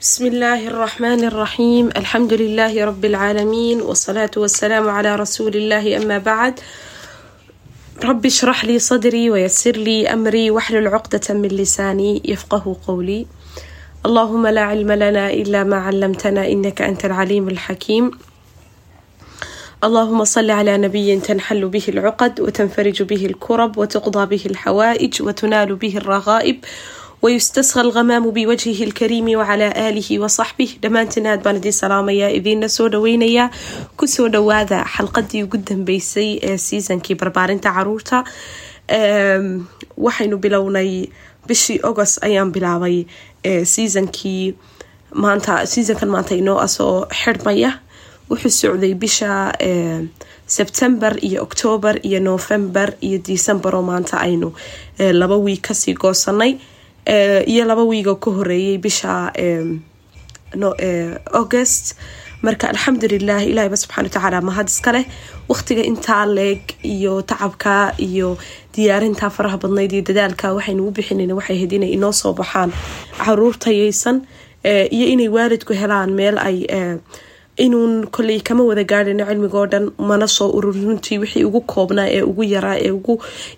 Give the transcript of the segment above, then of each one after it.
بسم الله الرحمن الرحيم الحمد لله رب العالمين والصلاة والسلام على رسول الله أما بعد رب اشرح لي صدري ويسر لي أمري واحلل عقدة من لساني يفقه قولي اللهم لا علم لنا إلا ما علمتنا إنك أنت العليم الحكيم اللهم صل على نبي تنحل به العقد وتنفرج به الكرب وتقضى به الحوائج وتنال به الرغائب wayustasqa alghamaamu biwajhihi alkariimi wacalaa aalihi wa saxbih dhammaantiin aad baan idiin salaamayaa idiinna soo dhaweynayaa ku soo dhawaada xalqadii ugu dambeysay ee seasonkii barbaarinta carruurta waxaynu bilownay bishii agost ayaan bilaabay seasonkii maanta seasonkan maanta inoo asoo xirmaya wuxuu socday bisha sebtember iyo octoober iyo november iyo december oo maanta aynu laba wiig ka sii goosanay iyo laba wiigo ka horeeyay bisha august. Marka alxamdulilah ilahayba subxana watacaala mahad iska leh. Waqtiga intaa leeg iyo tacabka iyo diyaarinta faraha badnayd iyo dadaalka waxaynu u bixinayn waxay ahayd inay inoo soo baxaan carruur tayaysan iyo inay waalidku helaan meel ay inuun koley kama wada gaadhino cilmigoo dhan mana soo ururin runtii wixii ugu koobnaa ee ugu yaraa ee ugu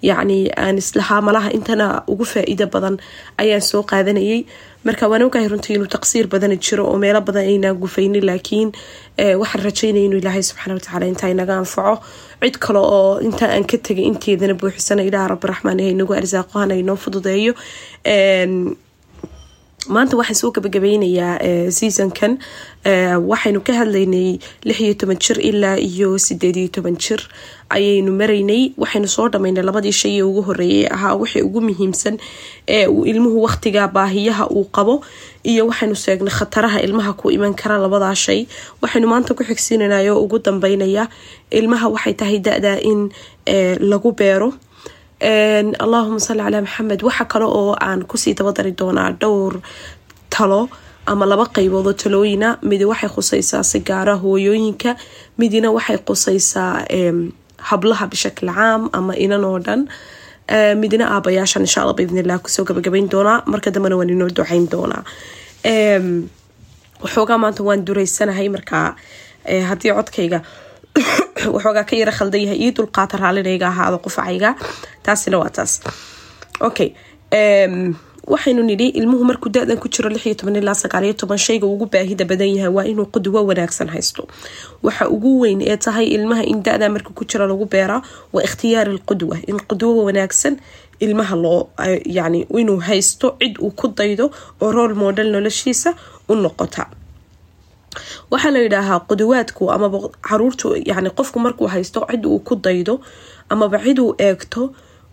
yacni aan islahaa malaha intana ugu faa-iido badan ayaan soo qaadanayay. Marka waan ogahay runtii inuu taqsiir badana jiro oo meelo badan aynaa gufaynin laakiin waxaan rajaynaya inuu ilaahay subxaana watacaala intaa inaga anfaco. Cid kale oo intaa aan ka tegay inteedana buuxisana ilaah rabbi raxmaan ee inagu arsaaqohana inoo fududeeyo maanta waxaan soo gabagabeynayaa seasonkan. Waxaynu ka hadlaynay lix iyo toban jir ilaa iyo sideed iyo toban jir. Ayaynu maraynay waxaynu soo dhamaynay labadii shay ee ugu horeeyay ahaa wixii ugu muhiimsan ee uu ilmuhu waqtiga baahiyaha uu qabo iyo waxaynu seegnay khataraha ilmaha ku iman kara labadaa shay. Waxaynu maanta ku xigsiinanay ugu dambeynaya ilmaha waxay tahay da-da in lagu beero allahuma salli calaa maxamed waxa kale oo aan ku sii dabadari doonaa dhowr talo ama laba qeyboodoo talooyina. Midi waxay khuseysaa sigaara hooyooyinka. Midina waxay khuseysaa hablaha bishakl caam ama inan oo dhan. Midina aabayaashan insha alla biidnillah ku soo gabagabeyn doonaa. Marka dambena waan inoo duceyn doonaa. Waxoogaa maanta waan dureysanahay markaa haddii codkayga waxoogaa ka yara khaldan yahay io dulqaata raalinayga ahaado qufacayga taasina waa taas. Okay waxaynu nidhi ilmuhu markuu da-dan ku jiro lix toban ilaa sagaaliyo toban shayga ugu baahida badan yahay waa inuu qudwo wanaagsan haysto. Waxa ugu weyn ee tahay ilmaha in da-da marka ku jiro lagu beeraa waa ikhtiyaari lqudwa in qudwo wanaagsan ilmaha loo yani inuu haysto cid uu ku daydo oo rool model noloshiisa u noqota waxaa la yidhaahaa qudawaadku amaba caruurtu yani qofku markuu haysto cid uu ku daydo amaba cid uu eegto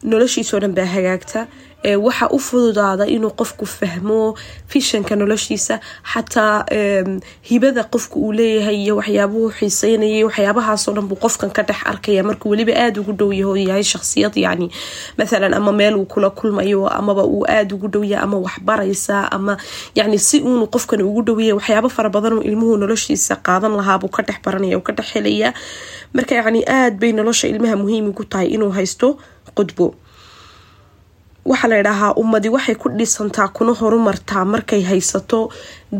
noloshiisoo dhan baa hagaagta. Waxa u fududaada inuu qofku fahmo fishanka noloshiisa xataa hibada qofku uu leeyahay iyo waxyaabuhu xiiseynayay waxyaabahaasoo dhan buu qofkan ka dhex arkaya markuu weliba aada ugu dhow yaho yahay shaksiyad yani mathalan ama meel uu kula kulmayo amaba uu aada ugu dhowyahay ama waxbaraysa ama yani si uunu qofkan ugu dhowyahay waxyaabo fara badanoo ilmuhu noloshiisa qaadan lahaabuu ka dhex baranaya ka dhex helaya. Marka yani aada bay nolosha ilmaha muhiim ugu tahay inuu haysto qudbo. Waxaa la idhaahaa ummadi waxay ku dhisantaa kuna horumartaa markay haysato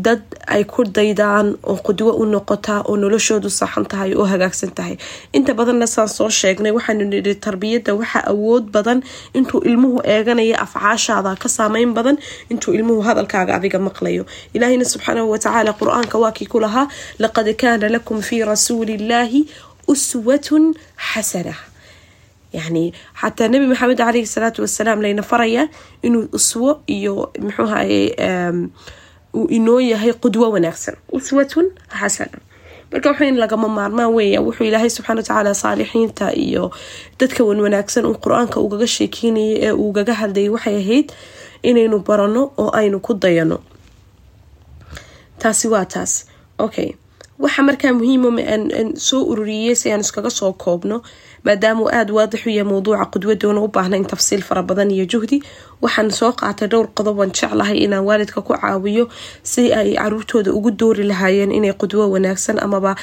dad ay ku daydaan oo qudwo u noqotaa oo noloshoodu saxan tahay oo hagaagsan tahay. Inta badanna saan soo sheegnay waxaanu nidhi tarbiyadda waxaa awood badan intuu ilmuhu eeganaya afcaashaada ka saameyn badan intuu ilmuhu hadalkaaga adiga maqlayo. Ilaahina subxaanahu watacaala qur'aanka waa kii ku lahaa laqad kaana lakum fii rasuulillaahi uswatun xasana yani xataa nabi maxamed caleyhi salaatu wasalaam layna faraya inuu uswo iyo muxuuhaye uu inoo yahay qudwo wanaagsan uswatun xasana marka waxayn lagama maarmaan weeya wuxuu ilaahay subxana watacaala saalixiinta iyo dadka wan wanaagsan uu qur'aanka ugaga sheekeynayay ee uugaga hadlayay waxay ahayd inaynu barano oo aynu ku dayano taasi waa taas okay waxa markaa muhiima soo ururiyey si aan iskaga soo koobno maadaamuu aada waadix u yahay mowduuca qudwadoona u baahnayn tafsiil fara badan iyo juhdi waxaan soo qaatay dhowr qodob aan jeclahay inaan waalidka ku caawiyo si ay caruurtooda ugu doori lahaayeen inay qudwo wanaagsan amaba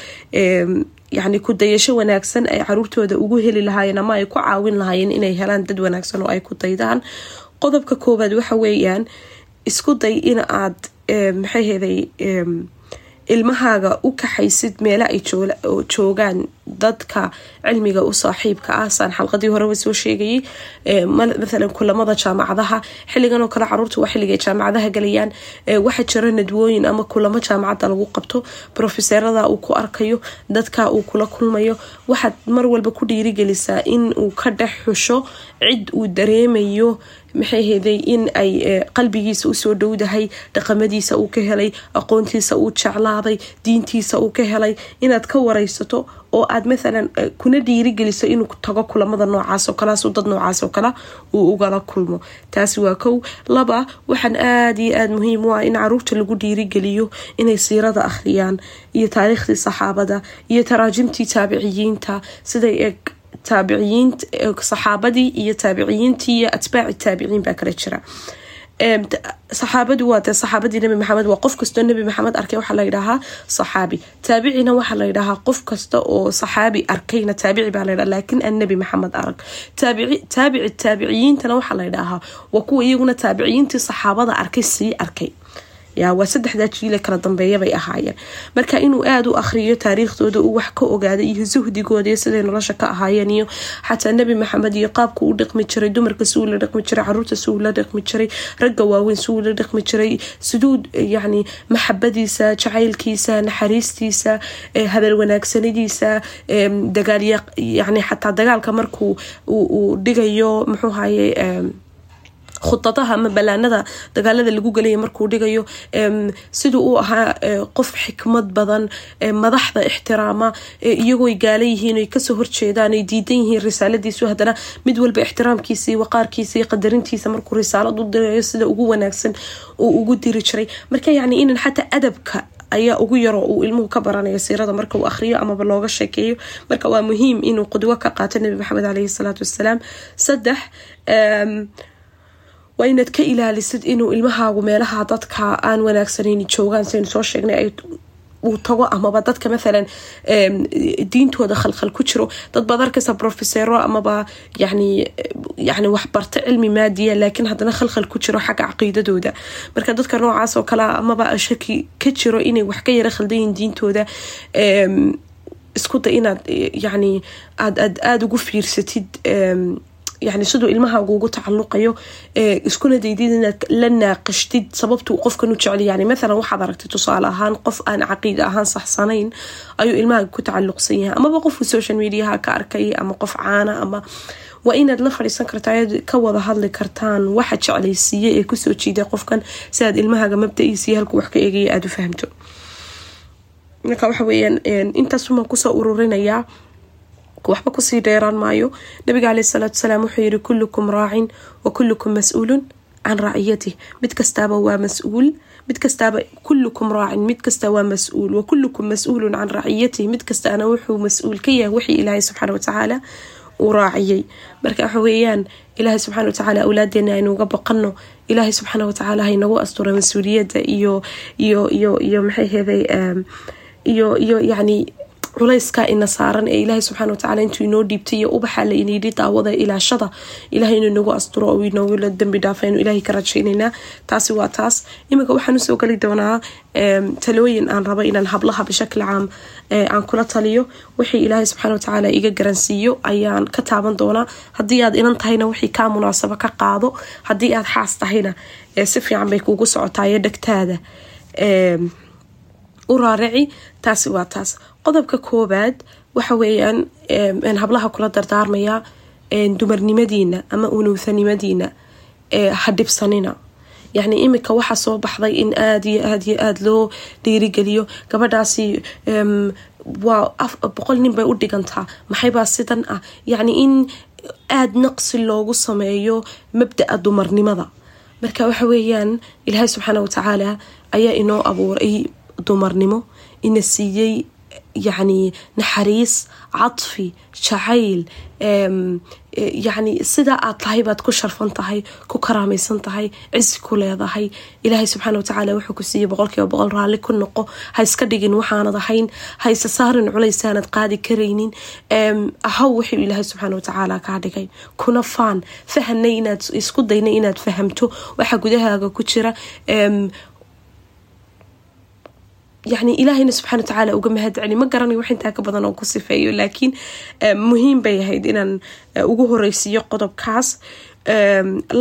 yacni ku dayasho wanaagsan ay caruurtooda ugu heli lahaayeen ama ay ku caawin lahaayeen inay helaan dad wanaagsan oo ay ku daydaan. Qodobka koowaad waxa weeyaan isku day in aad maxay heday ilmahaaga u kaxaysid meela ay joogaan dadka cilmiga u saaxiibka ah. Saan xalqadii horeba soo sheegayay mathalan kulamada jaamacadaha. Xilligan oo kale carruurta waa xilligay jaamacadaha galayaan. Waxaa jira nadwooyin ama kulamo jaamacadda lagu qabto. Brofeserada uu ku arkayo dadka uu kula kulmayo. Waxaad mar walba ku dhiirigelisaa in uu ka dhex xusho cid uu dareemayo maxay heday in ay qalbigiisa u soo dhowdahay dhaqamadiisa uu ka helay aqoontiisa uu jeclaaday diintiisa uu ka helay? Inaad ka wareysato oo aad mathalan kuna dhiirigeliso inuu tago kulamada noocaas oo kaleas dad noocaas oo kale uu ugala kulmo. Taasi waa kow. Laba waxaan aada iyo aada muhiim u ah in carruurta lagu dhiirigeliyo inay siirada akhriyaan iyo taariikhdii saxaabada iyo taraajimtii taabiciyiinta siday eg saxaabadii iyo taabiciyiintii iyo atbaaci taabiciin baa kala jira. Saxaabadu waa dee saxaabadii nabi maxamed waa qof kastoo nabi maxamed arkay waxaa layidhaahaa saxaabi. Taabicina waxaa layidhahaa qof kasta oo saxaabi arkayna taabici baa laydhaha laakiin aan nabi maxamed arag. Taabici taabiciyiintana waxaa laydhaahaa waa kuwa iyaguna taabiciyiintii saxaabada arkay sii arkay yaa waa saddexdaa jiile kala dambeeya bay ahaayeen. Marka inuu aada u akhriyo taariikhdooda uu wax ka ogaada iyo suhdigooda iyo siday nolosha ka ahaayeen iyo xataa nebi maxamed iyo qaabka u dhaqmi jiray dumarka si la dhaqmi jiray carruurta si la dhaqmi jiray ragga waaweyn si la dhaqmi jiray siduu yacni maxabadiisa jacaylkiisa naxariistiisa hadal wanaagsanadiisa dagaal yani xataa dagaalka markuu uu dhigayo muxuu haye khudadaha ama balaanada dagaalada lagu gelaya markuu dhigayo siduu uu ahaa qof xikmad badan madaxda ixtiraama iyagooy gaala yihiin ka soo horjeedaan ay diidan yihiin risaaladiisu. Haddana mid walba ixtiraamkiisii waqaarkiisa iyo qadarintiisa markuu risaalad u dirayo sida ugu wanaagsan uu ugu diri jiray. Marka yacni inan xataa adabka ayaa ugu yaroo uu ilmuhu ka baranayo siirada marka uu akhriyo amaba looga sheekeeyo. Marka waa muhiim inuu qudwo ka qaato nabi maxamed caleyhi salaatu wassalaam. Saddex waa inaad ka ilaalisid inuu ilmahaagu meelaha dadka aan wanaagsaneyn joogaan saynu soo sheegnay ay uu tago amaba dadka mathalan diintooda khalkhal ku jiro. Dad baad arkaysa profesero amaba yani yani waxbarta cilmi maadiya laakiin haddana khalkhal ku jiro xagga caqiidadooda. Marka dadka noocaas oo kale amaba shaki ka jiro inay wax ka yara khaldayiin diintooda isku da inaad yani aad aad aada ugu fiirsatid yani siduu ilmahaagu ugu tacaluqayo iskuna daydid inaad la naaqashtid sababtuu qofkan u jecel yani mathalan waxaad aragtay tusaale ahaan qof aan caqiida ahaan saxsanayn ayuu ilmahaaga ku tacaluqsan yahay. Amaba qofku social mediaha ka arkay ama qof caana ama waa inaad la fadhiisan kartaa ka wada hadli kartaan waxa jeclaysiiye ee ku soo jiiday qofkan si aad ilmahaaga mabda-iisiyo halkuu wax ka eegaya aada u fahamto. Marka waxa weyaan intaasumaan ku soo ururinayaa waxba ku sii dheeraan maayo. Nabiga caleyh salaatu salaam wuxuu yihi kullukum raacin wa kullukum mas'uulun can raciyatih mid kastaaba waa mas'uul mid kastaaba kullukum raacin mid kasta waa mas'uul. Wa kullukum mas'uulun can raciyatih mid kastaana wuxuu mas'uul ka yahay wixii ilaahay subxaana watacaala uu raaciyay marka waxa weeyaan ilaahay subxaana watacaala awlaadeena aynuuga baqano ilaahay subxaana watacaala haynagu astura mas'uuliyadda iyo iyo iyo iyo maxay heeday iyo iyo yacni culayska ina saaran ee ilaahay subxana watacaala intuu inoo dhiibtay iyo ubaxa la inayidhi daawada ilaashada ilahay inuu inagu asturo oo inoogula dambi dhaafa inu ilaahay ka rajaynaynaa. Taasi waa taas. Iminka waxaan u soo geli doonaa talooyin aan rabo inaan hablaha bishakli caam aan kula taliyo. Wixii ilaahay subxaana watacaala iga garansiiyo ayaan ka taaban doonaa. Haddii aad inan tahayna wixii kaa munaasabo ka qaado haddii aad xaas tahayna si fiican bay kuugu socotayo dhegtaada u raarici taasi waa taas. Qodobka koobaad waxa weeyaan hablaha kula dardaarmaya dumarnimadiina ama unuuthanimadiina ha dhibsanina. Yacni iminka waxaa soo baxday in aada iyo aada iyo aada loo dhiirigeliyo gabadhaasi waa boqol nin bay u dhigantaa. Maxaybaa sidan ah? Yacni in aada naqsi loogu sameeyo mabda-a dumarnimada. Marka waxa weeyaan ilaahay subxaana watacaala ayaa inoo abuuray dumarnimo ina siiyey yacni naxariis cadfi jacayl yacni sidaa aad tahay baad ku sharfan tahay ku karaamaysan tahay cisi ku leedahay. Ilaahay subxaana watacaala wuxuu ku siiyey boqolkiiba boqol raalli ku noqo. Ha iska dhigin waxaanad ahayn ha isa saarin culaysaanad qaadi karaynin. Ahaw wuxuu ilaahay subxaana watacaala kaa dhigay. Kuna faan fahanay inaad isku dayna inaad fahamto. Waxa gudahaaga ku jira yani ilaahayna subxana watacaala uga mahad celi ma garanayo wax intaa ka badan oo ku sifeeyo laakiin muhiim bay ahayd inaan ugu horeysiiyo qodobkaas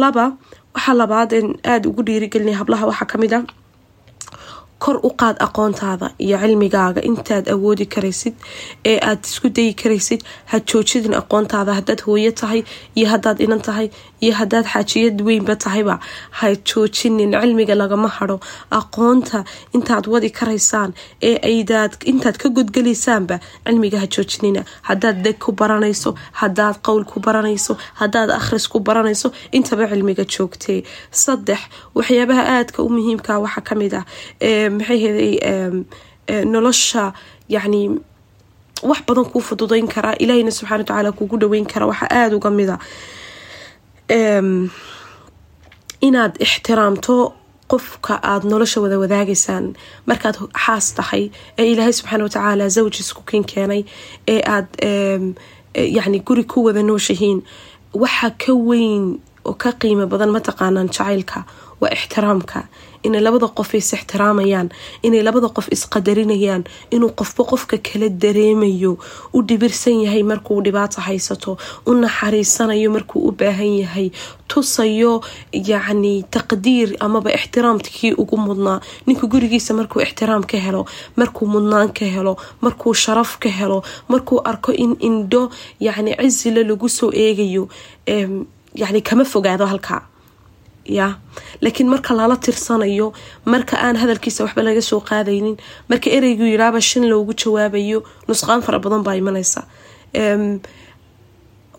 laba waxaa labaad in aada ugu dhiirigelinaya hablaha waxaa ka mid a kor u qaad aqoontaada iyo cilmigaaga. Intaad awoodi karaysid ee aad isku dayi karaysid ha joojidin aqoontaada. Hadaad hooyo tahay iyo hadaad inan tahay iyo hadaad xaajiyad weynba tahayba ha joojinin. Cilmiga lagama hado aqoonta intaad wadi karaysaan ee aydaad intaad ka godgelaysaanba cilmiga ha joojinina. Hadaad deg ku baranayso hadaad qowl ku baranayso hadaad akhris ku baranayso intaba cilmiga joogtee. Saddex waxyaabaha aadka u muhiimka waxaa ka mid ah maxay heday nolosha yacni wax badan kuu fududeyn karaa ilaahayna subxana wa tacaala kugu dhaweyn kara waxaa aada uga mida inaad ixtiraamto qofka aada nolosha wada wadaagaysaan markaad xaas tahay ee ilaahay subxaana watacaala zawjis ku kin keenay ee aada yacni guri ku wada nooshahiin waxa ka weyn oo ka qiimo badan mataqaanaan jacaylka waa ixtiraamka inay labada qof is ixtiraamayaan inay labada qof isqadarinayaan inuu qofba qofka kala dareemayo u dhibirsan yahay markuu dhibaato haysato u naxariisanayo markuu u baahan yahay tusayo yacni taqdiir amaba ixtiraamkii ugu mudnaa. Ninka gurigiisa markuu ixtiraam ka helo markuu mudnaan ka helo markuu sharaf ka helo markuu arko in indho yacni cisile lagu soo eegayo yacni kama fogaado halkaa ya laakiin marka lala tirsanayo marka aan hadalkiisa waxba laga soo qaadaynin marka ereygu yidhaaba shin loogu jawaabayo nusqaan fara badan baa imanaysa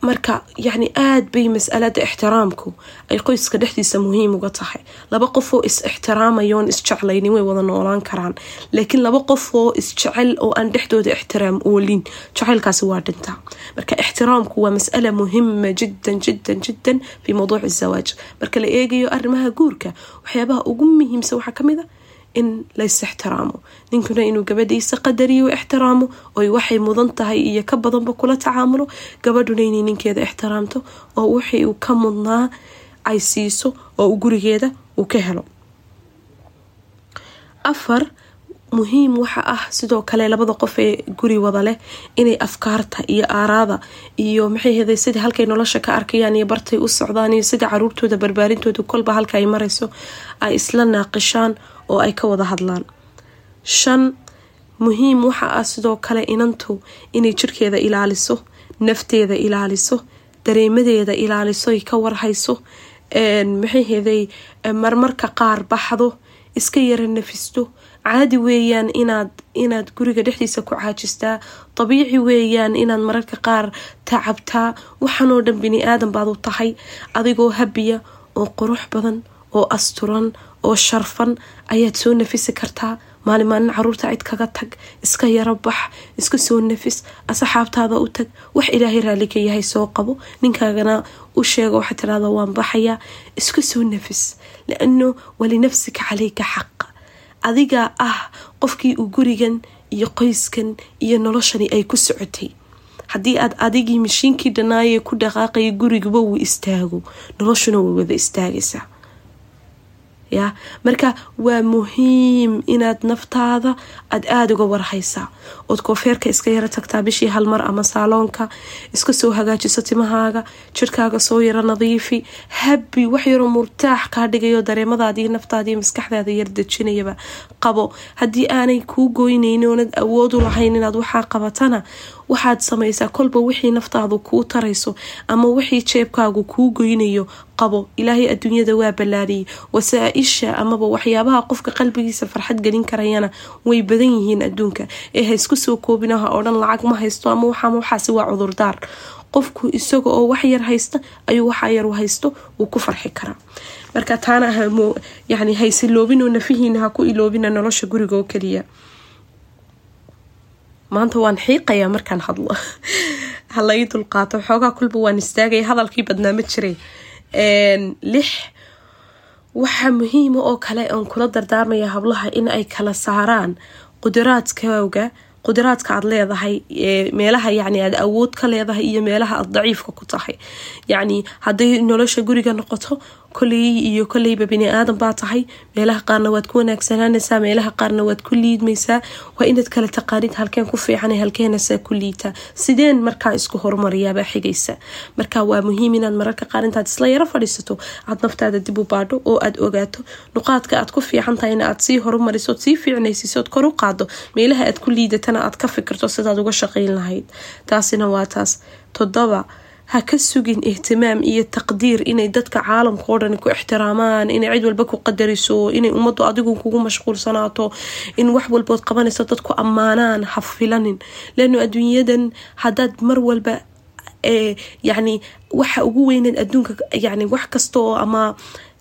marka yacni aada bay masalada ixtiraamku ay qoyska dhexdiisa muhiim uga tahay. Laba qofoo is ixtiraamayoon isjeclaynin way wada noolaan karaan. Laakiin laba qofoo isjecel oo aan dhexdooda ixtiraam oolin jacaylkaasi waa dhintaa marka ixtiraamku waa masala muhima jiddan jiddan jiddan fi mawduuci zawaaj. Marka la eegayo arrimaha guurka waxyaabaha ugu muhiimsan waxaa ka mid a in lays ixtiraamo ninkuna inuu gabadhiisa qadariyo ixtiraamo oy waxay mudan tahay iyo ka badanba kula tacaamulo. Gabadhuna inay ninkeeda ixtiraamto oo wixii uu ka mudnaa ay siiso oo uu gurigeeda uu ka helo. Afar muhiim waxa ah sidoo kale labada qof ee guri wada leh inay afkaarta iyo aaraada iyo maxay heday sidai halkay nolosha ka arkayaan iyo bartay u socdaan iyo sida caruurtooda barbaarintooda kolba halka ay marayso ay isla naaqishaan oo ay ka wada hadlaan. Shan muhiim waxa ah sidoo kale inantu inay jirkeeda ilaaliso nafteeda ilaaliso dareemadeeda ilaaliso ay ka warhayso maxay heday marmarka qaar baxdo iska yara nafisto. Caadi weeyaan inaad inaad guriga dhexdiisa ku caajistaa dabiici weeyaan inaad mararka qaar tacabtaa waxaanoo dhan bini aadan baad u tahay adigoo habiya oo qurux badan oo asturan oo sharfan ayaad soo nafisi kartaa maalin maalin carruurta cid kaga tag. Iska yaro bax iska soo nafis asxaabtaada u tag. Wax ilaahay raalli ka yahay soo qabo. Ninkaagana u sheega waxaa tirahda waan baxayaa iska soo nafis. Liano walinafsika caleyka xaq. Adigaa ah qofkii uu gurigan iyo qoyskan iyo noloshani ay ku socotay. Haddii aad adigii mashiinkii dhanaayee ku dhaqaaqaya guriguba wuu istaago noloshuna way wada istaagaysaa ya marka waa muhiim inaad naftaada aada aada uga warhaysaa ood koofeerka iska yaro tagtaa bishii hal mar ama saaloonka iska soo hagaajiso timahaaga jirkaaga soo yaro nadiifi habi wax yaroo murtaax kaa dhigayo dareemadaadiiyo naftaadiiyo maskaxdaada yar dejinayaba. Qabo haddii aanay kuu goynaynin oonad awoodu lahayn inaad waxaa qabatana waxaad samaysaa kolba wixii naftaadu kuu tarayso ama wixii jeebkaagu kuu goynayo qabo. Ilaahay adduunyada waa ballaariyay wasaa-isha amaba waxyaabaha qofka qalbigiisa farxad gelin karayana way badan yihiin adduunka. Ee ha isku soo koobinaha oo lacag ma haysto ama waxaama waxaasi waa cudurdaar qofku isaga oo wax yar haysta ayuu waxaa yar haysto wuu ku farxi karaa marka taana yani haysiloobinoo nafihiina ha ku iloobina nolosha guriga oo keliya maanta waan xiiqayaa markaan hadlo. Halai dulqaato xoogaa kulba waan istaagaya hadalkii badnaa ma jiray. Lix waxaa muhiima oo kale oon kula dardaarmaya hablaha in ay kala saaraan qudiraadkooga qudiraadka aad leedahay meelaha yacni aad awood ka leedahay iyo meelaha aad daciifka ku tahay. Yacni hadday nolosha guriga noqoto koley iyo koleyba bini aadan baa tahay. Meelaha qaarna waad ku wanaagsanaanaysaa meelaha qaarna waad ku liidmaysaa. Waa inaad kala taqaanid halkeen ku fiican halkeenasaa ku liitaa sideen markaa isku horumariyaabaa xigaysa. Marka waa muhiim inaad mararka qaar intaad isla yaro fadhiisato aad naftaada dib u baadho oo aad ogaato. Nuqaadka aad ku fiican tahay aad sii horumarisood sii fiicnaysiisood kor u qaado meelaha aad ku liidatana aad ka fikirto sidaad uga shaqayn lahayd. Taasina waa taas. Toddoba ha ka sugin ihtimaam iyo taqdiir inay dadka caalamka oo dhan ku ixtiraamaan inay cid walba ku qadariso inay ummaddu adigu kugu mashquulsanaato in wax walbood qabanayso dadku ammaanaan ha filanin. Leano adduunyadan haddaad mar walba yacni waxa ugu weyneed adduunka yani wax kasta oo ama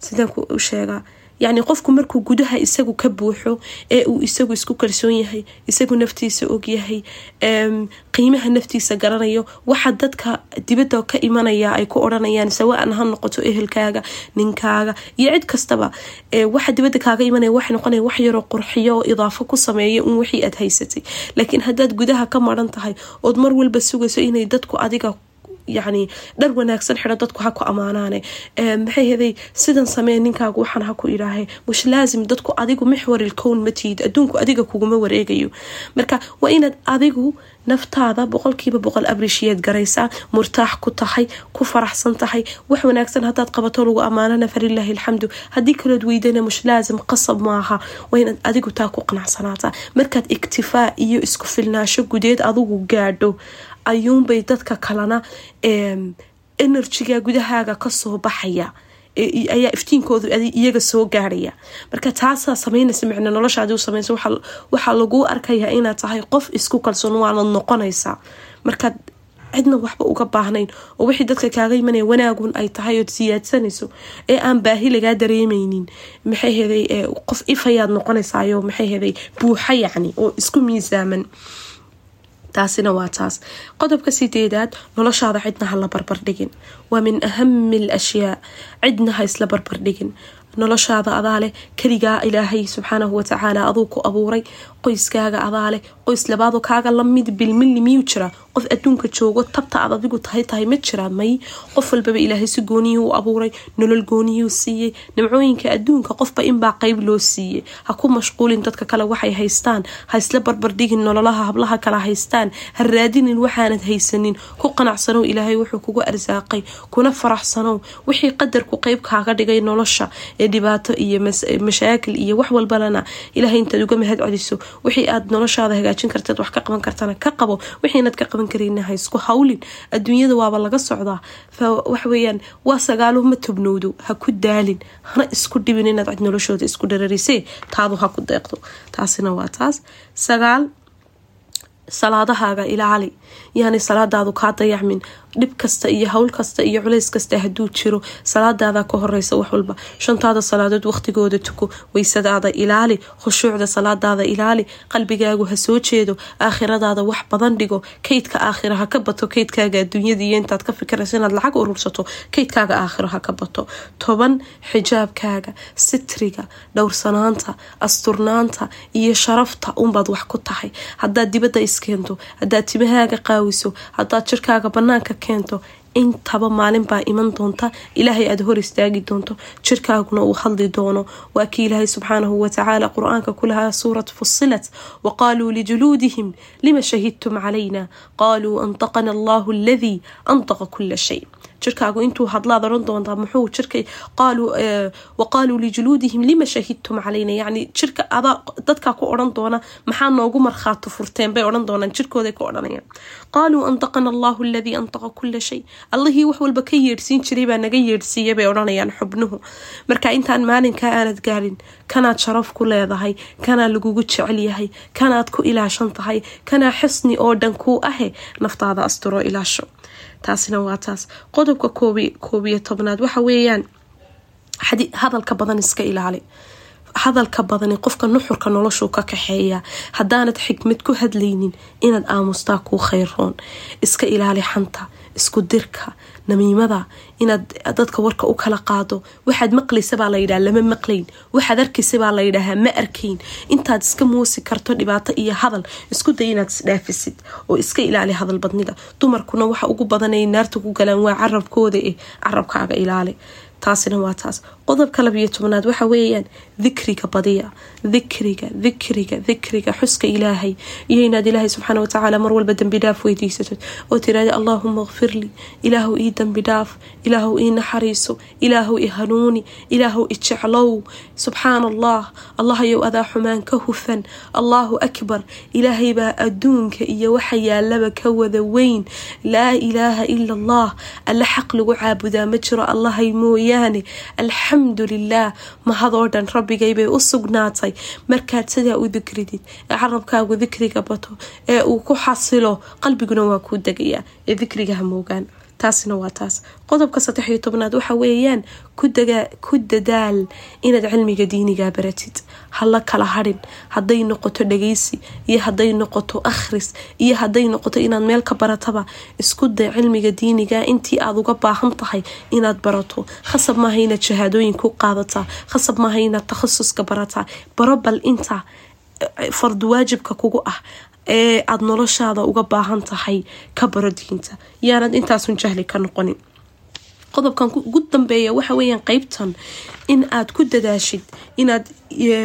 sidaan u sheegaa yacni qofku markuu gudaha isagu ka buuxo ee uu isagu isku kalsoon yahay isagu naftiisa ogyahay qiimaha naftiisa garanayo waxa dadka dibadda ka imanaya ay ku odhanayaan sawaan ha noqoto ehelkaaga ninkaaga iyo cid kastaba waxa dibadda kaaga imanaya waxay noqonaya wax yaroo qurxiyo oo idaafo ku sameeya un wixii aad haysatay. Laakiin haddaad gudaha ka maran tahay ood mar walba sugayso inay dadku adiga yacni dhar wanaagsan xidho dadku ha ku maxay heday? Sidan samee ninkaagu waxaan ha idhaahay mush laasim dadku adigu mixwaril kown matiid adduunku adiga kuguma wareegayo. Marka waa inaad adigu naftaada boqolkiiba boqol abrishiyeed garaysaa murtaax ku tahay ku faraxsan tahay wax wanaagsan hadaad qabato lagu ammaanana falilaahi alxamdu. Haddii kalood weydana mush laasim qasab maaha waa inaad adigu taa ku qanacsanaataa. Markaad iktifaa iyo isku filnaasho gudeed adigu gaadho ayuunbay dadka kalena enerjiga gudahaaga ka soo baxaya. Ayaa iftiinkoodu iyaga soo gaaraya. Marka taasaa sameynaysa micno noloshaadi u samaysa waxaa laguu arkayaa inaad tahay qof isku kalsoon waanad noqonaysaa markaad cidna waxba uga baahnayn oo wixii dadka kaaga imanaya wanaagun ay tahay ood siyaadsanayso ee aan baahi lagaa dareemeynin maxay heday qof ifayaad noqonaysaayo maxay heday buuxa yacni oo isku miisaaman taasina waa taas. Qodobka sideedaad noloshaada cidna ha la barbardhigin waa min ahami al ashyaa cidna ha isla barbardhigin noloshaada adaa leh keligaa ilaahay subxaanahu watacaala aduu ku abuuray qoyskaaga adaa leh qoys labaado kaaga la mid bilmili miyuu jiraa? Qof adduunka joogo tabta aad adigu tahay tahay ma jiraa? May qof walbaba ilaahay si gooniyuu u abuuray nolol gooniyuu siiyey nimcooyinka adduunka qofba inbaa qeyb loo siiyey. Ha ku mashquulin dadka kale waxay haystaan ha isla barbardhigin nololaha hablaha kala haystaan ha raadinin waxaanad haysanin. Ku qanacsanow ilaahay wuxuu kugu arsaaqay kuna faraxsanow wixii qadarku qeyb kaaga dhigay nolosha ee dhibaato iyo mashaakil iyo wax walbalana ilaahay intaad uga mahad celiso wixii aad noloshaada hagaajin karteed wax ka qaban kartana ka qabo wixiinaad ka qaban karina ha isku hawlin adduunyada waaba laga socdaa. Waxweyaan waa sagaalo ma tobnowdo ha ku daalin. Hana isku dhibin inaad cid noloshooda isku dhararisee taadu ha ku deeqdo. Taasina waa taas. Sagaal salaadahaaga ilaali. Yaani salaadaadu kaa dayacmin dhib kasta iyo howl kasta iyo culays kasta hadduu jiro salaadaada ka horeysa wax walba. Shantaada salaadood waqtigooda tuko weysadaada ilaali khushuucda salaadaada ilaali qalbigaagu ha soo jeedo aakhiradaada wax badan dhigo kaydka aakhira ha ka bato kaydkaaga adduunyada iyo intaad ka fikirayso inaad lacag urursato kaydkaaga aakhiro ha ka bato. Toban xijaabkaaga sitriga dhowrsanaanta asturnaanta iyo sharafta unbaad wax ku tahay. Hadaad dibadda iskeento hadaad timahaaga qaawiso hadaad jirkaaga banaanka keento. Intaba maalin baa iman doonta. Ilaahay aada hor istaagi doonto. Jirkaaguna uu hadli doono. Waa kii ilaahay subxaanahu watacaala qur'aanka ku lahaa suurat fusilat waqaaluu lijuluudihim lima shahidtum calayna? Qaaluu antaqana allahu aladii antaqa kula shay jirkaagu intuu hadlaad oran doontaa muxuu jirka qaaluu waqaaluu lijuluudihim lima shahidtum calayna? Yacni jirka adaa dadkaa ku odhan doona maxaa noogu markhaato furteen bay odhan doonaan jirkooday ku odhanayaan. Qaaluu antaqana allahu aladii antaqa kula shay. Allihii wax walba ka yeedhsiin jiray baa naga yeedhsiiya bay odhanayaan xubnuhu. Marka intaan maalinkaa aanad gaarin kanaad sharaf ku leedahay kanaa lagugu jecel yahay kanaad ku ilaashan tahay kanaa xisni oo dhan kuu ahe naftaada asturo ilaasho taasina waa taas. Qodobka koobiyo tobnaad waxa weeyaan hadalka badan iska ilaali. Hadalka badani qofka nuxurka noloshuu ka kaxeeya. Haddaanad xikmad ku hadlaynin inaad aamustaa kuu khayroon iska ilaali xanta isku dirka namiimada inaad dadka warka u kala qaado. Waxaad maqlaysa baa layidhaha lama maqlayn. Waxaad arkaysa baa layidhaahaa ma arkayn. Intaad iska muusi karto dhibaato iyo hadal isku day inaad isdhaafisid oo iska ilaali hadal badnida. Dumarkuna waxa ugu badanay naarta ku galaan waa carabkooda eh carabkaaga ilaali. Taasina waa taas qodobka labiyo tobnaad waxa weeyaan dikriga badiya dikriga dikriga dikriga xuska ilaahay. Iyo inaad ilaahay subxaana watacaala mar walba dembi dhaaf weydiisatid oo tiraahda allaahuma kfirlii ilaahu ii dembi dhaaf ilaahu ii naxariiso ilaahu i hanuuni ilaahu i jeclow subxaana allah allahayow adaa xumaan ka hufan allaahu akbar. Ilaahay baa adduunka iyo waxa yaalaba ka wada weyn. Laa ilaaha ila allah alla xaq lagu caabudaa ma jiro allahay mooyaane alxamdu lilaah mahadoo dhan rabbigay bay u sugnaatay. Markaad sidaa u dikridid? Ee carabkaagu dikriga bato ee uu ku xasilo qalbiguna waa kuu degayaa ee dikriga hamoogaan taasina waa taas. Qodobka saddex iyo tobnaad waxa weeyaan ku dadaal inaad cilmiga diinigaa baratid. Hala kala hadhin hadday noqoto dhageysi iyo hadday noqoto akhris iyo hadday noqoto inaad meel ka barataba isku day cilmiga diiniga intii aad uga baahan tahay inaad barato. Khasab maaha inaad shahaadooyin ku qaadataa khasab maaha inaad takhasuska barataa baro bal inta fardu waajibka kugu ah ee aada noloshaada uga baahan tahay ka baro diinta. Yaanad intaasun jahli ka noqonin. Qodobkan ugu dambeeya waxa weyaan qeybtan in aad ku dadaashid inaad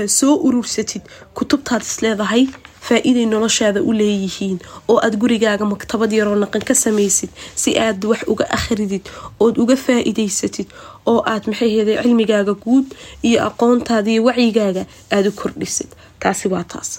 soo urursatid kutubtaad isleedahay faa-iiday noloshaada u leeyihiin oo aad gurigaaga maktabad yaroo naqan ka samaysid si aad wax uga akhridid ood uga faa-iideysatid oo aad maxayhede cilmigaaga guud iyo aqoontaada iyo wacyigaaga aada u kordhisid taasi waa taas.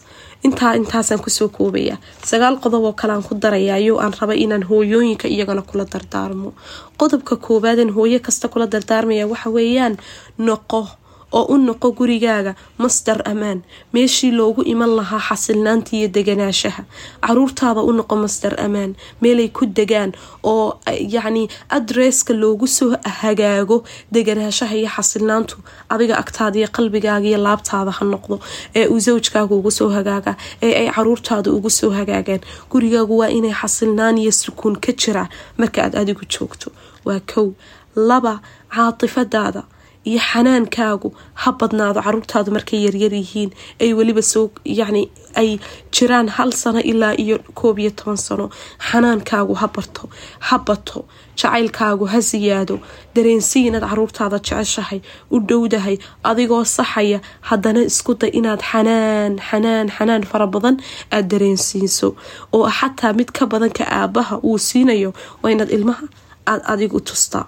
Intaa intaasaan ku soo koobaya. Sagaal qodob oo kalean ku darayayo aan raba inaan hooyooyinka iyagana kula dardaarmo. Qodobka koobaadan hooyo kasta kula dardaarmaya waxa weeyaan noqo oo u noqo gurigaaga masdar ammaan meeshii loogu iman lahaa xasilnaanta iyo deganaashaha caruurtaada u noqo masdar ammaan meelay ku degaan oo yacni adresska loogu soo hagaago deganaashaha iyo xasilnaantu. Adiga agtaada iyo qalbigaaga iyo laabtaada ha noqdo. Ee uu sawjkaaga ugu soo hagaaga. Ee ay caruurtaada ugu soo hagaagaan gurigaagu waa inay xasilnaan iyo sukuun ka jiraa marka aad adigu joogto waa kow. Laba caatifadaada iyo xanaankaagu ha badnaado caruurtaadu markay yaryar yihiin. Ay weliba soo yacni ay jiraan hal sano ilaa iyo koob iyo toban sano. Xanaankaagu ha barto ha bato. Jacaylkaagu ha siyaado. Dareensiyi inaad caruurtaada jeceshahay u dhowdahay adigoo saxaya. Haddana isku day inaad xanaan xanaan xanaan fara badan aada dareensiiso oo xataa mid ka badan ka aabaha uu siinayo waa inaad ilmaha aada adigu tustaa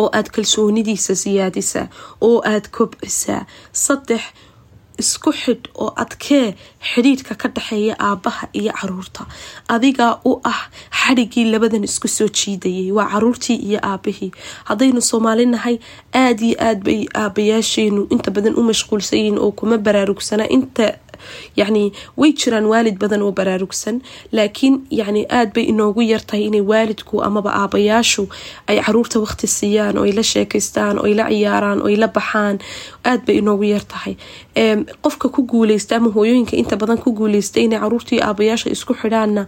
oo aada kalsoonidiisa siyaadisaa oo aada kobcisaa saddex isku xidh oo adkee xidhiidhka ka dhexeeya aabaha iyo carruurta adigaa u ah xadhigii labadan isku soo jiidayay waa caruurtii iyo aabahii haddaynu soomaali nahay aada iyo aad bay aabayaasheenu inta badan u mashquulsan yihiin oo kuma baraarugsana inta yacni way jiraan waalid badan oo baraarugsan laakiin yacni aada bay inoogu yartahay inay waalidku amaba aabayaashu ay carruurta waqti siiyaan oo ay la sheekaystaan oo ay la ciyaaraan oo ay la baxaan aada bay inoogu yartahay qofka ku guuleysta ama hooyooyinka inta badan ku guuleysta inay caruurtii aabayaasha isku xidhaanna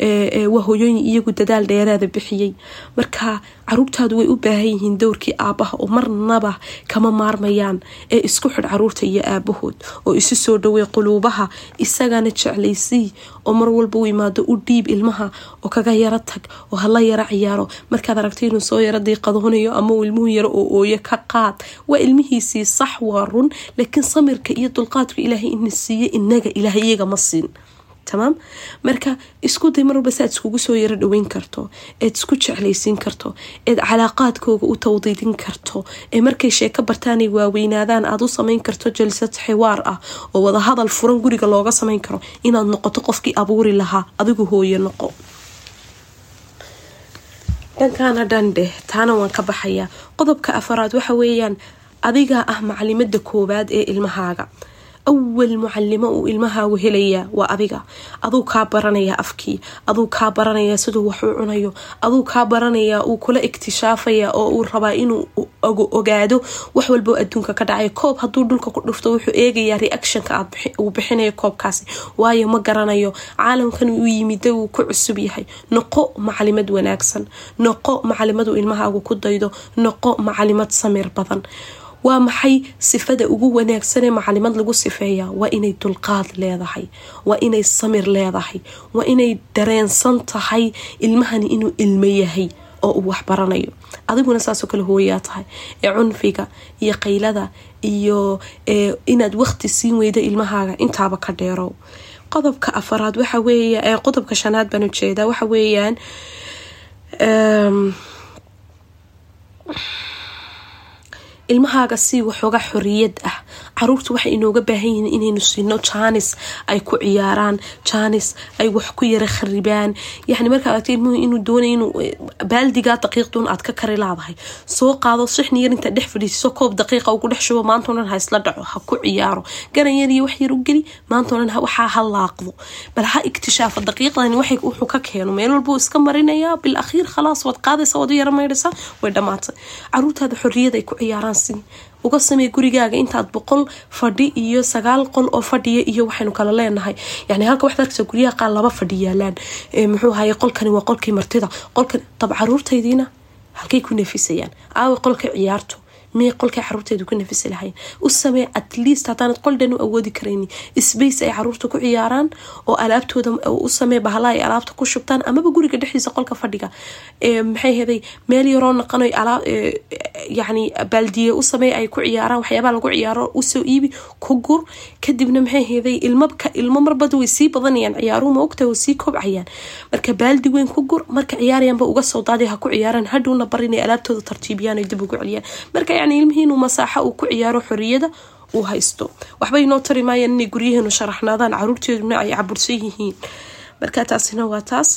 waa hooyooyin iyagu dadaal dheeraada bixiyey marka caruurtaadu way u baahan yihiin dowrkii aabaha oo marnaba kama maarmayaan ee isku xidh carruurta iyo aabahood oo isu soo dhowey quluubaha isagana jeclaysii oo mar walba u imaado u dhiib ilmaha oo kaga yaro tag oo hala yaro ciyaaro. Markaad aragta inuu soo yaro diiqadoonayo ama uu ilmuhu yaro oo ooyo ka qaad waa ilmihiisii sax waa run laakiin samirka iyo dulqaadka ilaahay ina siiye inaga ilaahay iyaga ma siin tamaam marka isku day mar walba si aad iskugu soo yaro dhaweyn karto eed isku jeclaysiin karto eed calaaqaadkooga u tawdiidin karto ee markay sheeko bartaanay waaweynaadaan aada u samayn karto jalsad xiwaar ah oo wadahadal furan guriga looga samayn karo inaad noqoto qofkii abuuri lahaa adigu hooye noqo. Dhankaana dhandheh taana waan ka baxayaa. Qodobka afaraad waxa weeyaan adigaa ah macalimada koowaad ee ilmahaaga awal mucalimo uu ilmahaagu helayaa waa adiga aduu kaa baranayaa afkii aduu kaa baranayaa siduu wax u cunayo aduu kaa baranayaa uu kula iktishaafaya oo uu rabaa inuu ogaado wax walbo adduunka ka dhacay koob hadduu dhulka ku dhufto wuxuu eegayaa reactionka uu bixinayo koobkaasi waayo ma garanayo caalamkan uu yimida uu ku cusub yahay noqo macalimad wanaagsan noqo macalimadu ilmahaagu ku daydo noqo macalimad samir badan waa maxay sifada ugu wanaagsanee macalimad lagu sifeeyaa waa inay dulqaad leedahay. Waa inay samir leedahay. Waa inay dareensan tahay ilmahani inuu ilmo yahay oo uu waxbaranayo adiguna saasoo kale hooyaa tahay. Ee cunfiga iyo qaylada iyo inaad waqti siin weyda ilmahaaga intaaba ka dheerow qodobka afaraad waxa weeye qodobka shanaad baan u jeedaa waxa weeyaan ilmahaaga si waxooga xoriyad ah. Caruurta waxay inooga baahan yihiin inaynu siino jaanis ay ku ciyaaraan. Jaanis ay wax ku yara kharibaan yani markaa aragta ilmuhu inuu doonay inuu baaldigaa daqiiqdun aad ka kari laadahay soo qaado sixni yar intaad dhex fadhiisiso koob daqiiqa ugu dhex shubo maantao dhan ha isla dhaco ha ku ciyaaro. Garan yar iyo wax yar u geli maantao dhan waxaa ha laaqdo. Bal ha iktishaafo daqiiqdan wuxuu ka keeno. Meel walbuu iska marinayaa bil khalaas waad qaadaysa waad u yara maydhaysaa way dhammaatay. Caruurtaada xorriyad ay ku ciyaaraan uga samey gurigaaga intaad boqol fadhi iyo sagaal qol oo fadhiya iyo waxaynu kala leenahay. Yani halka waxaad arkaysa guryaha qaar laba fadhi yaalaan. Muxuu ahaye qolkani waa qolkii martida. Qolkan dab caruurtaydiina halkay ku neefisayaan. Aawa qolka ciyaarto miyay qolkay caruurteedu ku nafisi lahayn. U samee at least haddaanad qol dhan u awoodi karayni. Sbace ay carruurta ku ciyaaraan oo alaabtooda u samee bahla ay alaabta ku shubtaan amaba guriga dhexdiisa qolka fadhiga. Maxay heday? Meel yaroo naqano yani baaldiye u samee ay ku ciyaaraan waxyaabaa lagu ciyaaro u soo iibi ku gur. Kadibna maxay heday? Ilmo marbada way sii badanayaan ciyaaruhu ma ogtahay way sii kobcayaan. Marka baaldi weyn ku gur marka ciyaarayaanba uga soo daaday ha ku ciyaaraan hadhowna bar inay alaabtooda tartiibiyaan ay dib ugu celiyaan. Marka yani ilmihii inuu masaaxo uu ku ciyaaro xoriyada uu haysto. Waxba inoo tari maayaan inay guryaheenu sharaxnaadaan caruurteeduna ay cabursan yihiin. Marka taasina waa taas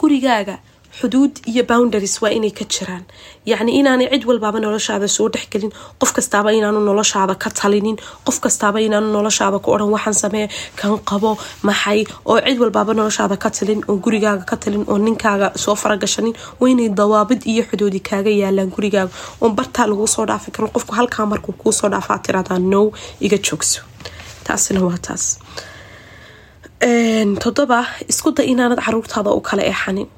gurigaaga xuduud iyo boundaries waa inay ka jiraan. Yacni inaanay cid walbaaba noloshaada soo dhexgelin qof kastaaba inaanu noloshaada ka talinin qof kastaaba inaanu noloshaada ku odhan waxaan samee kan qabo maxay oo cid walbaaba noloshaada ka talin oo gurigaaga ka talin oo ninkaaga soo faragashanin waa inay dawaabid iyo xuduudi kaaga yaalaan gurigaaga. Oon bartaa laguu soo dhaafi karin qofku halkaa markuu kuu soo dhaafaa tiradaa now iga joogso. Taasina waa taas. Toddoba isku day inaanad caruurtaada u kala eexanin.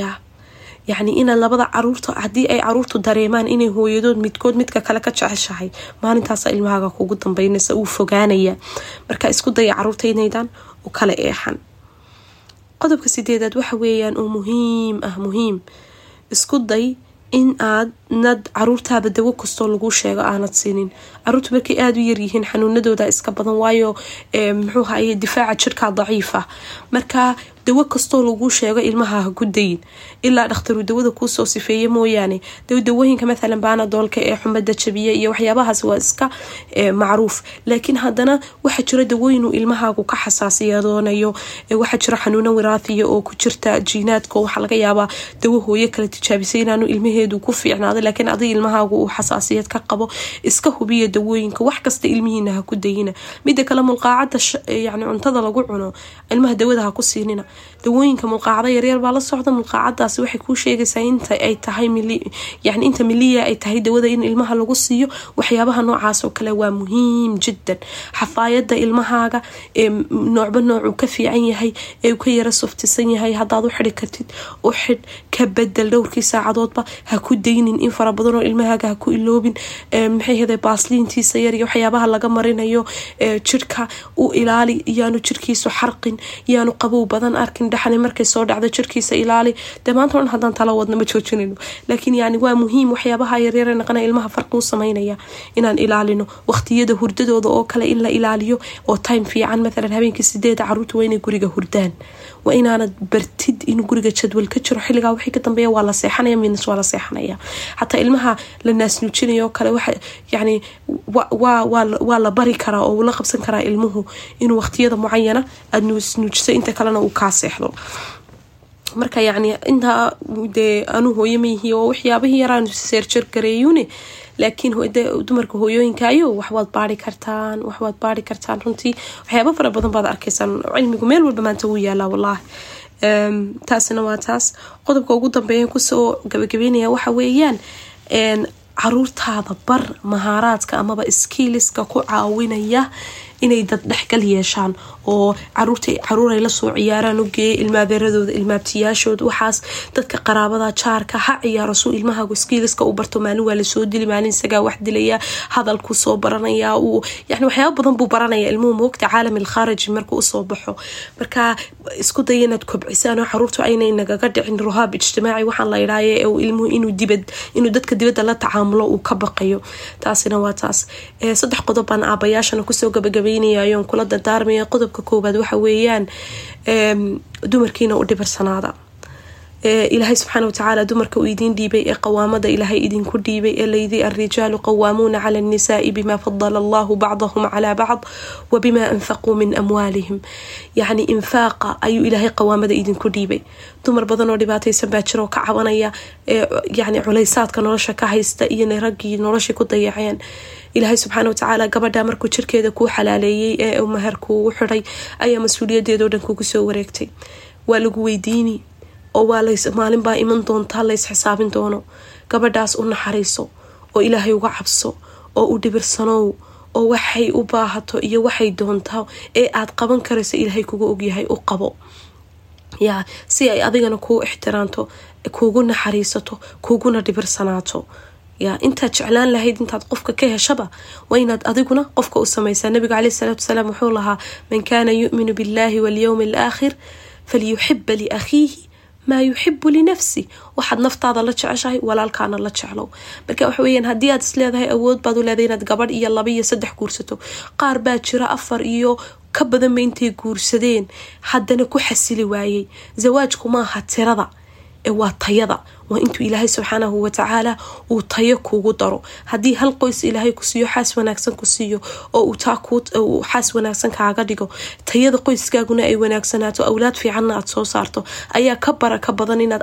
Yaa yacni ina labada carruurta haddii ay caruurtu dareemaan inay hooyadood midkood midka kale ka jeceshahay maalintaasa ilmahaaga kugu dambeynaysa uu fogaanaya. Marka isku daya carruurta inaydan u kala eexan qodobka sideedaad waxa weeyaan oo muhiim ah muhiim. Isku day in aad nad caruurtaada dawo kastoo lagu sheego aanad siinin. Caruurta markay aada u yaryihiin xanuunadooda iska badan waayo muxuu haye difaaca jirkaa daciif marka dawo kastoo laguu sheego ilmaha ha ku dayin ilaa dhakhtaru dawada kuusoo sifeeye mooyaane. Dawooyinka mathalan baanadoolka ee xumada jabiya iyo waxyaabahaas waa iska macruuf. Laakiin haddana waxaa jira dawooyinuu ilmahaagu ka xasaasiyadoonayo waxaa jira xanuuno wiraahiya oo ku jirta jiinaadka waxaa laga yaabaa dawo hooyo kala tijaabisay inaanu ilmaheedu ku fiicnaado laakiin adig ilmahaagu uu xasaasiyad ka qabo iska hubiya dawooyinka wax kasta ilmihiina ha ku dayina. Mida kale mulqaacada yani cuntada lagu cuno ilmaha dawada ha ku siinina. Dawooyinka mulqaacada yaryar baa la socda. Mulqaacadaasi waxay kuu sheegaysaa inta ay tahay yani inta miliya ay tahay dawada in ilmaha lagu siiyo. Waxyaabaha noocaas oo kale waa muhiim jiddan. Xafaayada ilmahaaga ee noocba noocuu ka fiican yahay ee uu ka yara softisan yahay hadaad u xidi kartid u xidh ka bedel dhowrkii saacadoodba ha ku daynin. in fara badanoo ilmahaaga ha ku iloobin maxay hada baasliintiisa yar iyo waxyaabaha laga marinayo jirka u ilaali yaanu jirkiisu xarqin yaanu qabow badan arkin dhaxani markay soo dhacdo jirkiisa ilaali. Dee maanta dhan haddaan tala wadna ma joojinayno laakiin yani waa muhiim waxyaabaha yaryare naqana ilmaha farqi u samaynaya inaan ilaalino waqtiyada hurdadooda oo kale in la ilaaliyo oo time fiican mathalan habeenkii sideeda carruurta waa inay guriga hurdaan waa inaanad bartid inuu guriga jadwal ka jiro. Xilligaa wixii ka dambeeya waa la seexanaya midnas waa la seexanaya. Xataa ilmaha la naasnuujinayo kale yani waa la bari karaa oo la qabsan karaa ilmuhu inuu waqtiyada mucayana aada nuusnuujiso inta kalena uu kaa seexdo. Marka yacni intaa dee anu hooyo maihi oo waxyaabahii yaraan seerjar gareeyune laakiin dumarka hooyooyinkaayo waxwaad baari kartaan waxwaad baari kartaan. Runtii waxyaaba fara badan baad arkaysaan cilmigu meel walba maanta wuu yaalaa wallaahi. Taasina waa taas. Qodobka ugu dambeeyan ku soo gabagabeynaya waxa weeyaan caruurtaada bar mahaaraadka amaba skiiliska ku caawinaya inay dad dhexgal yeeshaan oo carruurta carruur ay la soo ciyaaraan u geeya ilmaabeeradooda ilmaabtiyaashooda waxaas dadka qaraabada jaarka ha ciyaaro suu ilmahaagu iskiiliska u barto. Maalin waa la soo dili maalin isagaa wax dilaya hadalkuu soo baranaya uu yani waxyaaba badan buu baranaya ilmuhu moogta caalam ilkhaariji markuu u soo baxo. Marka isku daya inaad kobcisaan oo caruurtu aynay nagaga dhicin ruhaab ijtimaaci waxaan la idhaaye ilmuhu inuu dibad inuu dadka dibadda la tacaamulo uu ka baqayo. Taasina waa taas. Saddex qodob baan aabayaashana ku soo gabagabaynayayoon kula dardaarmaya qodobka koowaad waxa weeyaan dumarkiina u dhibarsanaada ilaahay subxaana watacaala dumarka uu idiin dhiibay ee qawaamada ilaahay idinku dhiibay ee layidhi alrijaalu qawaamuuna cala annisaai bima fadala allahu bacdahum calaa bacd wa bima anfaquu min amwaalihim. Yacni infaaqa ayuu ilaahay qawaamada idinku dhiibay. Dumar badan oo dhibaataysan baa jiroo ka cabanaya yani culaysaadka nolosha ka haysta iyo raggii noloshii ku dayaceen. Ilaahay subxaana watacaala gabadha markuu jirkeeda kuu xalaaleeyey ee mahar kuugu ayaa mas'uuliyadeedao dhan kugu soo wareegtay. Waa lagu weydiini oo waa iman doontaa lays xisaabin doono. Gabadhaas u naxariiso oo ilaahay uga cabso oo u dhibirsanow oo waxay u baahato iyo waxay doontaa ee aad qaban karayso ilaahay kuga ogyahay u qabo. Yaa si ay adigana kuu ixtiraamto kuugu naxariisato kuuguna dhibirsanaato yaa intaad jeclaan lahayd intaad qofka ka heshaba waa inaad adiguna qofka u samaysaa. Nabiga caleyhi salaatu wasalaam wuxuu lahaa man kaana yu'minu billahi walyowmi alaakhir falyuxiba liakhiihi maa yuxibu linafsi waxaad naftaada la jeceshahay walaalkaana la jeclow. Marka waxa weyaan haddii aad isleedahay awood baad u leedahay inaad gabadh iyo laba iyo saddex guursato. Qaar baa jira afar iyo ka badanba intay guursadeen. Haddana ku xasili waayey. Zawaajku maaha tirada ee waa tayada waa intuu ilaahay subxaanahu watacaala uu tayo kuugu daro. Haddii hal qoys ilaahay ku siiyo xaas wanaagsan ku siiyo oo uu taa xaas wanaagsan kaaga dhigo tayada qoyskaaguna ay wanaagsanaato awlaad fiicanna aad soo saarto ayaa ka baraka badan inaad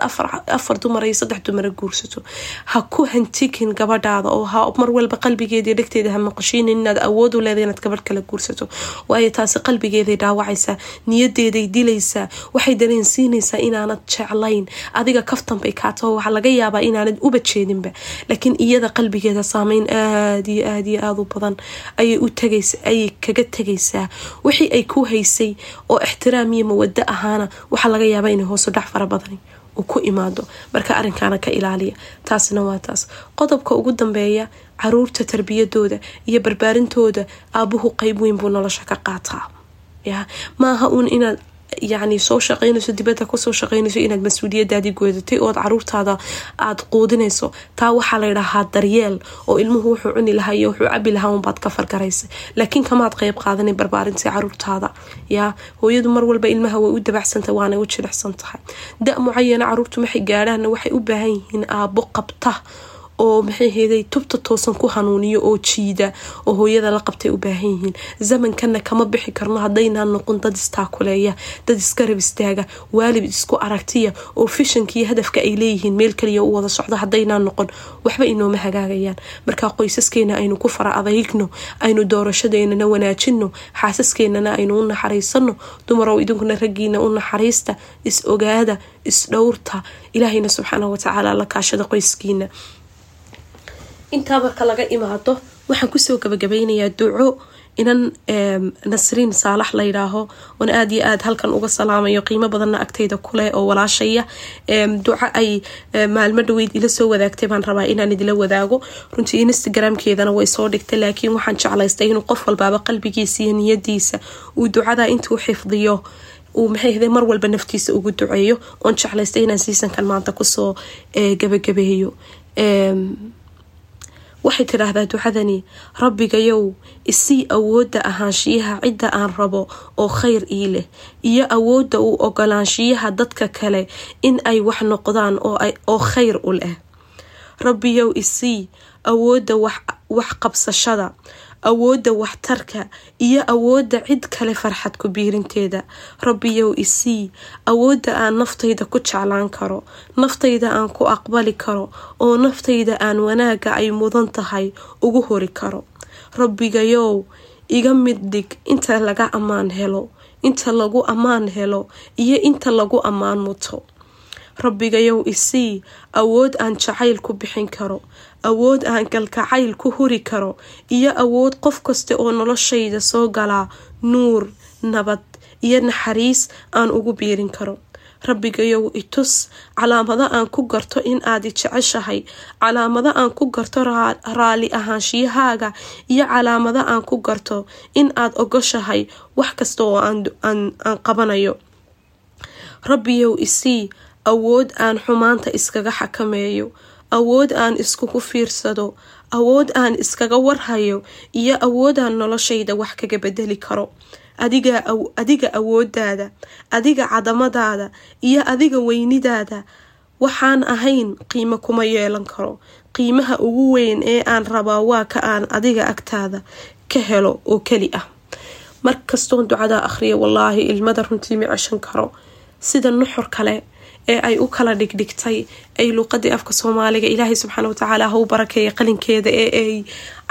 afar dumar iyo saddex dumara guursato. Ha ku hantikin gabadhaada oo ha mar walba qalbigeedii dhegteeda ha maqashiinin inaad awood u leedahay inaad gabadh kala guursato. Waayo taasi qalbigeeday dhaawacaysaa niyadeeday dilaysaa waxay dareensiinaysaa inaanad jeclayn. Adiga kaftanbay kaataho waxaa laga yaabaa inaanad uba jeedinba. Laakiin iyada qalbigeeda saameyn aad iyo aad iyo aada u badan ayay u tagaysa ayay kaga tegaysaa wixii ay ku haysay oo ixtiraam iyo mawado ahaana waxaa laga yaabaa inay hoosu dhac fara badani uu ku imaado. Marka arrinkaana ka ilaaliya taasina waa taas. Qodobka ugu dambeeya carruurta tarbiyadooda iyo barbaarintooda aabuhu qeyb weyn buu nolosha ka qaataa. Ya maaha uun inaad yacni soo shaqeynayso dibadda ku soo shaqeynayso inaad mas'uuliyadaadii goodatay ood caruurtaada aada quudinayso taa waxaa layidhahaa daryeel oo ilmuhu wuxuu cuni lahaa iyo wuxuu cabi lahaa unbaad ka fargaraysa laakiin kamaad qeyb qaadanay barbaarintii caruurtaada yaa hooyadu mar walba ilmaha way u dabacsantah waanay u jilicsan tahay da mucayana caruurtu maxay gaadhaanna waxay u baahan yihiin aabo qabta oo maxay heeday tubta toosan ku hanuuniyo oo jiida oo hooyada la qabtay u baahan yihiin. Zamankana kama bixi karno haddaynaan noqon dad istaakuleeya dad iskarab istaaga waalid isku aragtiya oo fishankiiyo hadafka ay leeyihiin meel kaliya u wada socdo haddaynaan noqon. Waxba inooma hagaagayaan. Markaa qoysaskeena aynu ku fara adaygno aynu doorashadeennana wanaajino xaasaskeenana aynu u naxariisano dumarow idinkuna raggiina u naxariista is ogaada is dhowrta. Ilaahayna subxaana watacaala la kaashada qoyskiina intaa marka laga imaado waxaan ku soo gabagabeynayaa duco inan nasriin saalax layidhaaho oon aada iyo aada halkan uga salaamayo qiimo badanna agtayda kuleh oo walaashaya. Duco ay maalmo dhaweyd ila soo wadaagtay baan rabaa inaan idila wadaago. Runtii instagramkeedana way soo dhigtay laakiin waxaan jeclaystay inuu qof walbaaba qalbigiisa iyo niyadiisa uu ducada intuu xifdiyo. Uu maxay mar walba naftiisa ugu duceeyo. Oon jeclaystay inaan siisankan maanta ku soo gabagabeeyo waxay tidhaahdaa ducadani rabbigayow isii awoodda ahaanshiyaha cidda aan rabo oo khayr ii leh iyo awoodda uu ogolaanshiyaha dadka kale in ay wax noqdaan oo khayr u leh. Rabbiyow isii awoodda wax qabsashada awoodda waxtarka iyo awoodda cid kale farxad ku biirinteeda. Rabbiyow isii awoodda aan naftayda ku jeclaan karo naftayda aan ku aqbali karo oo naftayda aan wanaagga ay mudan tahay ugu hori karo. Rabbigayow iga mid dhig inta laga ammaan helo inta lagu ammaan helo iyo inta lagu ammaan muto. Rabbigayow isii awood aan jacayl ku bixin karo awood aan galgacayl ku huri karo iyo awood qof kasta oo noloshayda soo galaa nuur nabad iyo naxariis aan ugu biirin karo. Rabbigayow itus calaamado aan ku garto in aad jeceshahay calaamado aan ku garto raali ahaanshiyahaaga iyo calaamado aan ku garto in aad ogoshahay wax kasta oo aan qabanayo. Rabbiyow isii awood aan xumaanta iskaga xakameeyo awood aan iskugu fiirsado awood aan iskaga warhayo iyo awoodaan noloshayda wax kaga bedeli karo. Adiga awooddaada adiga cadamadaada iyo adiga weynidaada waxaan ahayn qiimo kuma yeelan karo. Qiimaha ugu weyn ee aan rabaa waa ka aan adiga agtaada ka helo oo keli ah. Markastoon ducadaa akhriya wallaahi ilmada runtii ma ceshan karo. Sida nuxur kale ee ay u kala dhigdhigtay ay luuqadii afka soomaaliga ilaahay subxaana watacaala ha u barakeeya qalinkeeda ee ay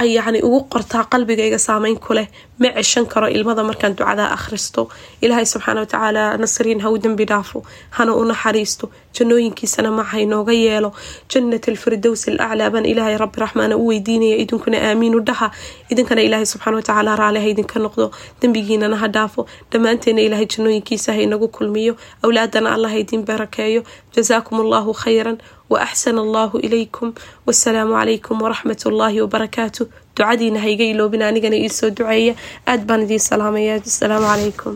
yacni ugu qortaa qalbigayga saameyn ku leh ma ceshan karo ilmada markaan ducadaa akhristo. Ilaahay subxaana watacaala nasriin ha u dembi dhaafo hana u naxariisto. Jannooyinkiisana maca inooga yeelo. Jannat alfirdows alaclaa baan ilaahay rabbi raxmaana u weydiinaya idinkuna aamiinu dhaha. Idinkana ilaahay subxaana watacaala raali ha idinka noqdo. Dembigiinana ha dhaafo. Dhammaanteena ilaahay jannooyinkiisa ha inagu kulmiyo. Awlaadana allah ha idin barakeeyo. Jazaakum allahu khayran waaxsan allaahu ilaykum wasalaamu calaykum waraxmat ullaahi wabarakaatu ducadiina ha iga iloobin anigana iisoo duceeya aad baan idiin salaamaya asalaamu calaykum